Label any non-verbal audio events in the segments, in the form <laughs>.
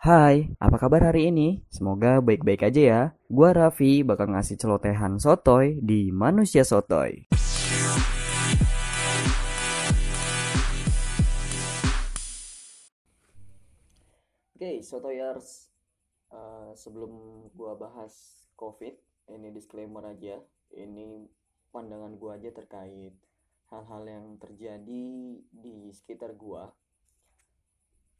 Hai, apa kabar hari ini? Semoga baik-baik aja ya. Gua Raffi bakal ngasih celotehan sotoy di Manusia Sotoy. Oke, sotoyers. Uh, sebelum gua bahas COVID, ini disclaimer aja. Ini pandangan gua aja terkait hal-hal yang terjadi di sekitar gua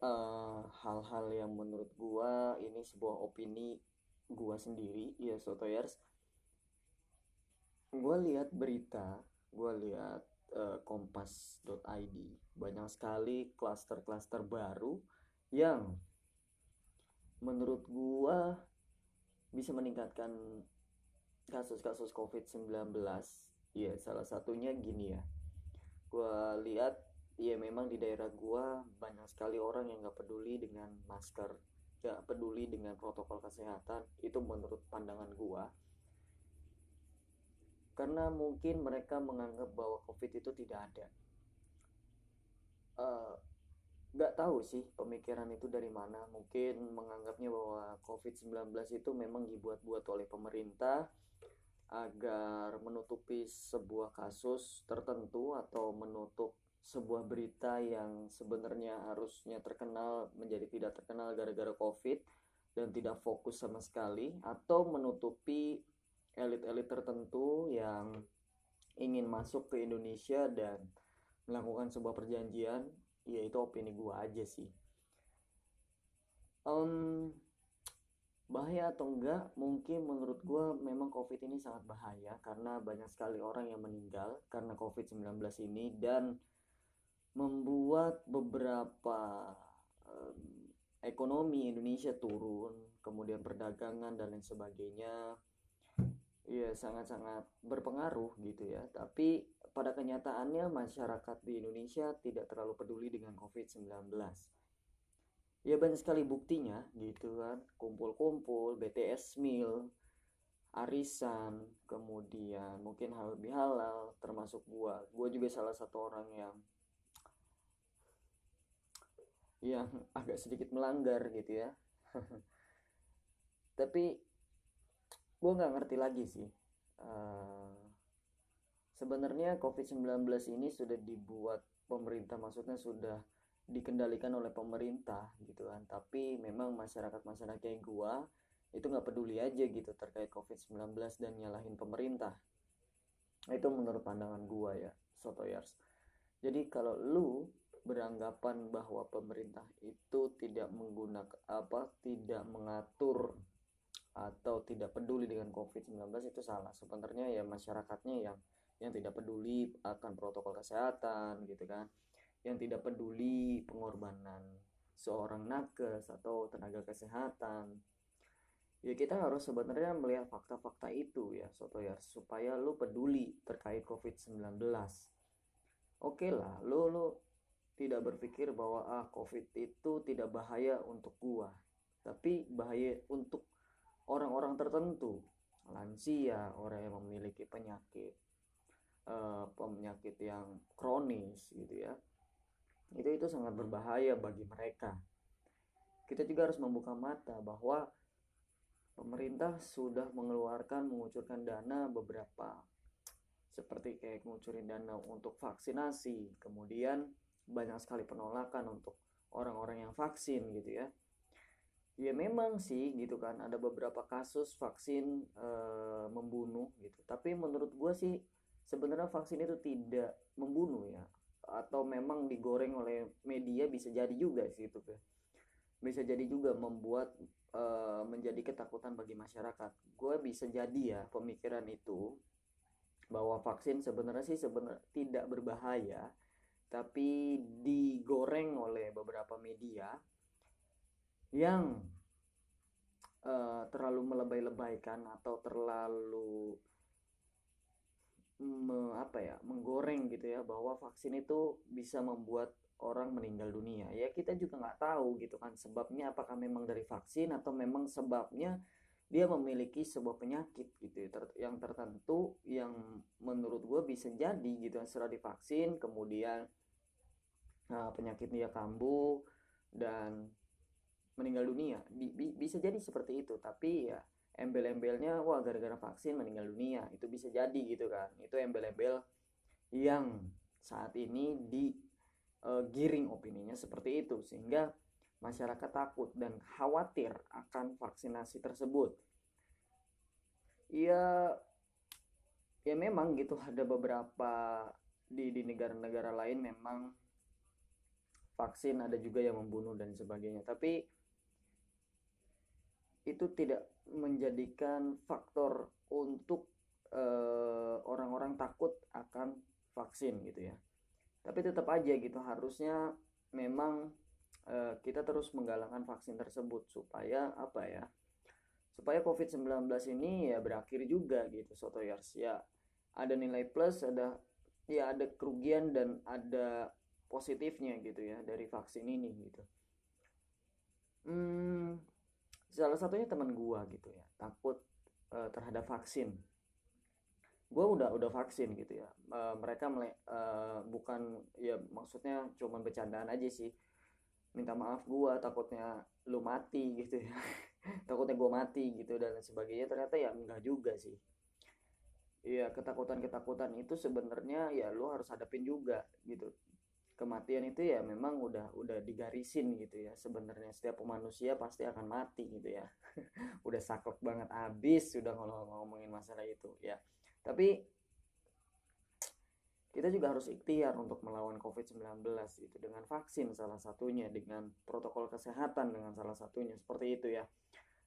Eh, hal-hal uh, yang menurut gua ini sebuah opini gua sendiri ya sotoyers. Gua lihat berita gua lihat uh, kompas.id banyak sekali klaster-klaster baru yang menurut gua bisa meningkatkan kasus-kasus COVID-19 ya salah satunya gini ya. Gua lihat Iya memang di daerah gua banyak sekali orang yang nggak peduli dengan masker, nggak peduli dengan protokol kesehatan. Itu menurut pandangan gua. Karena mungkin mereka menganggap bahwa COVID itu tidak ada. Uh, nggak tahu sih pemikiran itu dari mana. Mungkin menganggapnya bahwa COVID-19 itu memang dibuat-buat oleh pemerintah agar menutupi sebuah kasus tertentu atau menutup sebuah berita yang sebenarnya harusnya terkenal menjadi tidak terkenal gara-gara COVID dan tidak fokus sama sekali atau menutupi elit-elit tertentu yang ingin masuk ke Indonesia dan melakukan sebuah perjanjian yaitu opini gua aja sih. Um, bahaya atau enggak mungkin menurut gua memang covid ini sangat bahaya karena banyak sekali orang yang meninggal karena covid 19 ini dan membuat beberapa um, ekonomi Indonesia turun, kemudian perdagangan dan lain sebagainya, ya sangat-sangat berpengaruh gitu ya. Tapi pada kenyataannya masyarakat di Indonesia tidak terlalu peduli dengan COVID-19. Ya banyak sekali buktinya gitu kan, kumpul-kumpul, BTS meal, arisan, kemudian mungkin hal halal, termasuk gua. Gua juga salah satu orang yang yang agak sedikit melanggar gitu ya. Tapi gue nggak ngerti lagi sih uh, sebenarnya covid-19 ini sudah dibuat pemerintah maksudnya sudah dikendalikan oleh pemerintah gitu kan. Tapi memang masyarakat masyarakat kayak gua itu nggak peduli aja gitu terkait covid-19 dan nyalahin pemerintah. Itu menurut pandangan gua ya sotoyers jadi kalau lu beranggapan bahwa pemerintah itu tidak menggunakan apa tidak mengatur atau tidak peduli dengan COVID-19 itu salah. Sebenarnya ya masyarakatnya yang yang tidak peduli akan protokol kesehatan gitu kan. Yang tidak peduli pengorbanan seorang nakes atau tenaga kesehatan. Ya kita harus sebenarnya melihat fakta-fakta itu ya soto ya supaya lu peduli terkait COVID-19. Oke okay lah, lu lu tidak berpikir bahwa ah covid itu tidak bahaya untuk gua tapi bahaya untuk orang-orang tertentu. Lansia orang yang memiliki penyakit uh, penyakit yang kronis gitu ya. Itu itu sangat berbahaya bagi mereka. Kita juga harus membuka mata bahwa pemerintah sudah mengeluarkan mengucurkan dana beberapa seperti kayak mengucurin dana untuk vaksinasi. Kemudian banyak sekali penolakan untuk orang-orang yang vaksin gitu ya. Ya memang sih gitu kan ada beberapa kasus vaksin e, membunuh gitu. Tapi menurut gue sih sebenarnya vaksin itu tidak membunuh ya. Atau memang digoreng oleh media bisa jadi juga sih itu ya bisa jadi juga membuat e, menjadi ketakutan bagi masyarakat. Gue bisa jadi ya pemikiran itu bahwa vaksin sebenarnya sih sebenarnya tidak berbahaya tapi digoreng oleh beberapa media yang uh, terlalu melebay-lebaykan atau terlalu me, apa ya menggoreng gitu ya bahwa vaksin itu bisa membuat orang meninggal dunia. Ya kita juga nggak tahu gitu kan sebabnya apakah memang dari vaksin atau memang sebabnya dia memiliki sebuah penyakit gitu ya, ter yang tertentu yang menurut gue bisa jadi gitu setelah divaksin kemudian nah, penyakit dia kambuh dan meninggal dunia. Bi bi bisa jadi seperti itu tapi ya embel-embelnya wah gara-gara vaksin meninggal dunia. Itu bisa jadi gitu kan. Itu embel-embel yang saat ini di uh, giring opininya seperti itu sehingga masyarakat takut dan khawatir akan vaksinasi tersebut. Ya ya memang gitu ada beberapa di di negara-negara lain memang vaksin ada juga yang membunuh dan sebagainya. Tapi itu tidak menjadikan faktor untuk eh, orang-orang uh, takut akan vaksin gitu ya tapi tetap aja gitu harusnya memang uh, kita terus menggalakkan vaksin tersebut supaya apa ya supaya COVID-19 ini ya berakhir juga gitu sotoyers ya ada nilai plus ada ya ada kerugian dan ada positifnya gitu ya dari vaksin ini gitu. Hmm, salah satunya teman gua gitu ya takut uh, terhadap vaksin. Gue udah udah vaksin gitu ya. Uh, mereka mele uh, bukan ya maksudnya cuman bercandaan aja sih. Minta maaf gue takutnya lu mati gitu ya. <laughs> Takutnya gue mati gitu dan sebagainya. Ternyata ya enggak juga sih. Iya ketakutan-ketakutan itu sebenarnya ya lu harus hadapin juga gitu kematian itu ya memang udah udah digarisin gitu ya. Sebenarnya setiap manusia pasti akan mati gitu ya. <laughs> Udah saklek banget abis sudah kalau ngomongin masalah itu ya. Tapi kita juga harus ikhtiar untuk melawan COVID-19 itu dengan vaksin salah satunya dengan protokol kesehatan dengan salah satunya seperti itu ya.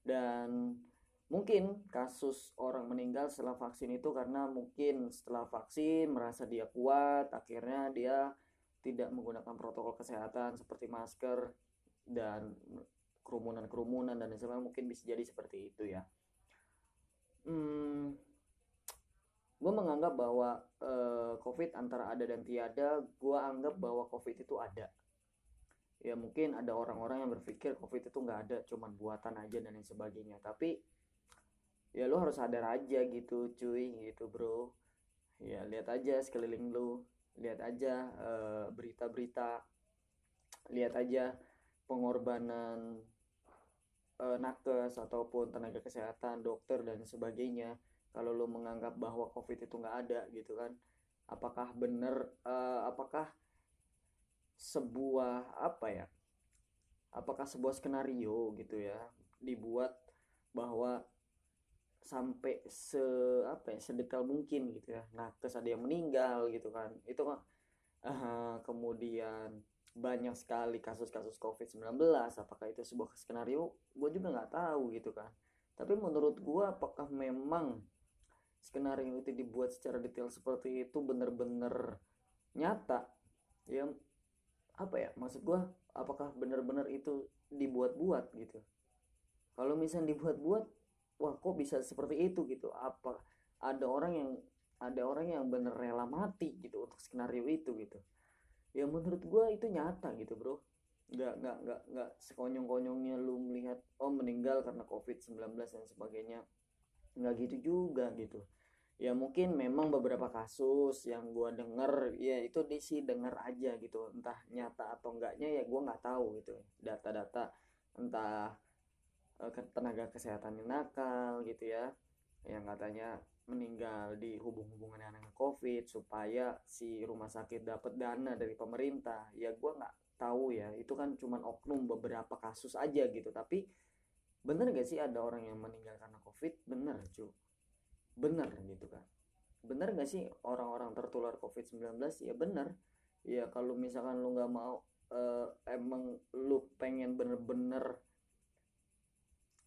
Dan mungkin kasus orang meninggal setelah vaksin itu karena mungkin setelah vaksin merasa dia kuat akhirnya dia tidak menggunakan protokol kesehatan seperti masker dan kerumunan-kerumunan dan sebagainya mungkin bisa jadi seperti itu ya. Hmm, gue menganggap bahwa uh, covid antara ada dan tiada gue anggap bahwa covid itu ada. Ya mungkin ada orang-orang yang berpikir covid itu nggak ada cuman buatan aja dan lain sebagainya. Tapi ya lo harus sadar aja gitu cuy gitu bro. Ya lihat aja sekeliling lu lihat aja uh, berita-berita. Lihat aja pengorbanan uh, nakes ataupun tenaga kesehatan dokter dan sebagainya. Kalau lo menganggap bahwa covid itu nggak ada gitu kan. Apakah benar uh, apakah sebuah apa ya apakah sebuah skenario gitu ya dibuat bahwa sampai se apa ya sedetil mungkin gitu ya. Nah terus ada yang meninggal gitu kan. Itu kan uh, kemudian banyak sekali kasus-kasus COVID-19 apakah itu sebuah skenario? Gue juga nggak tahu gitu kan. Tapi menurut gue apakah memang skenario itu dibuat secara detail seperti itu bener-bener nyata? Ya apa ya maksud gue apakah bener-bener itu dibuat-buat gitu? Kalau misalnya dibuat-buat wah kok bisa seperti itu gitu. Apa ada orang yang ada orang yang bener rela mati gitu untuk skenario itu gitu. Ya menurut gue itu nyata gitu bro. Nggak nggak nggak nggak sekonyong-konyongnya lu melihat oh meninggal karena covid 19 dan sebagainya. Nggak gitu juga gitu. Ya mungkin memang beberapa kasus yang gue denger ya itu di sih denger aja gitu. Entah nyata atau enggaknya ya gue nggak tahu gitu. Data-data entah tenaga kesehatan yang nakal gitu ya. Yang katanya meninggal di hubung-hubungan dengan covid supaya si rumah sakit dapat dana dari pemerintah. Ya gue nggak tahu ya. Itu kan cuman oknum beberapa kasus aja gitu. Tapi bener gak sih ada orang yang meninggal karena covid? Bener cu. Bener gitu kan. Bener gak sih orang-orang tertular covid-19 ya bener. Ya kalau misalkan lu nggak mau uh, emang lu pengen bener-bener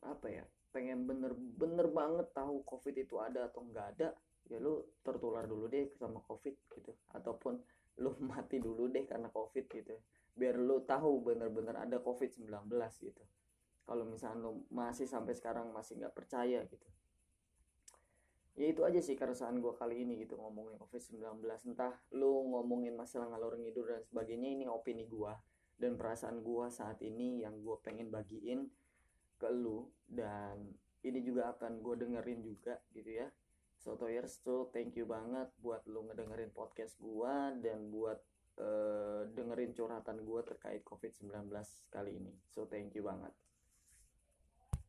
apa ya pengen bener-bener banget tahu covid itu ada atau nggak ada ya lu tertular dulu deh sama covid gitu. Ataupun lu <laughs> mati dulu deh karena covid gitu. Biar lu tahu bener-bener ada covid 19 gitu. Kalau misalnya lu masih sampai sekarang masih nggak percaya gitu. Ya itu aja sih keresahan gue kali ini gitu ngomongin covid-19 entah lu ngomongin masalah ngalor ngidur dan sebagainya ini opini gue dan perasaan gue saat ini yang gue pengen bagiin ke lu dan ini juga akan gue dengerin juga gitu ya. So toyers so thank you banget buat lu ngedengerin podcast gue dan buat uh, dengerin curhatan gue terkait covid-19 kali ini. So thank you banget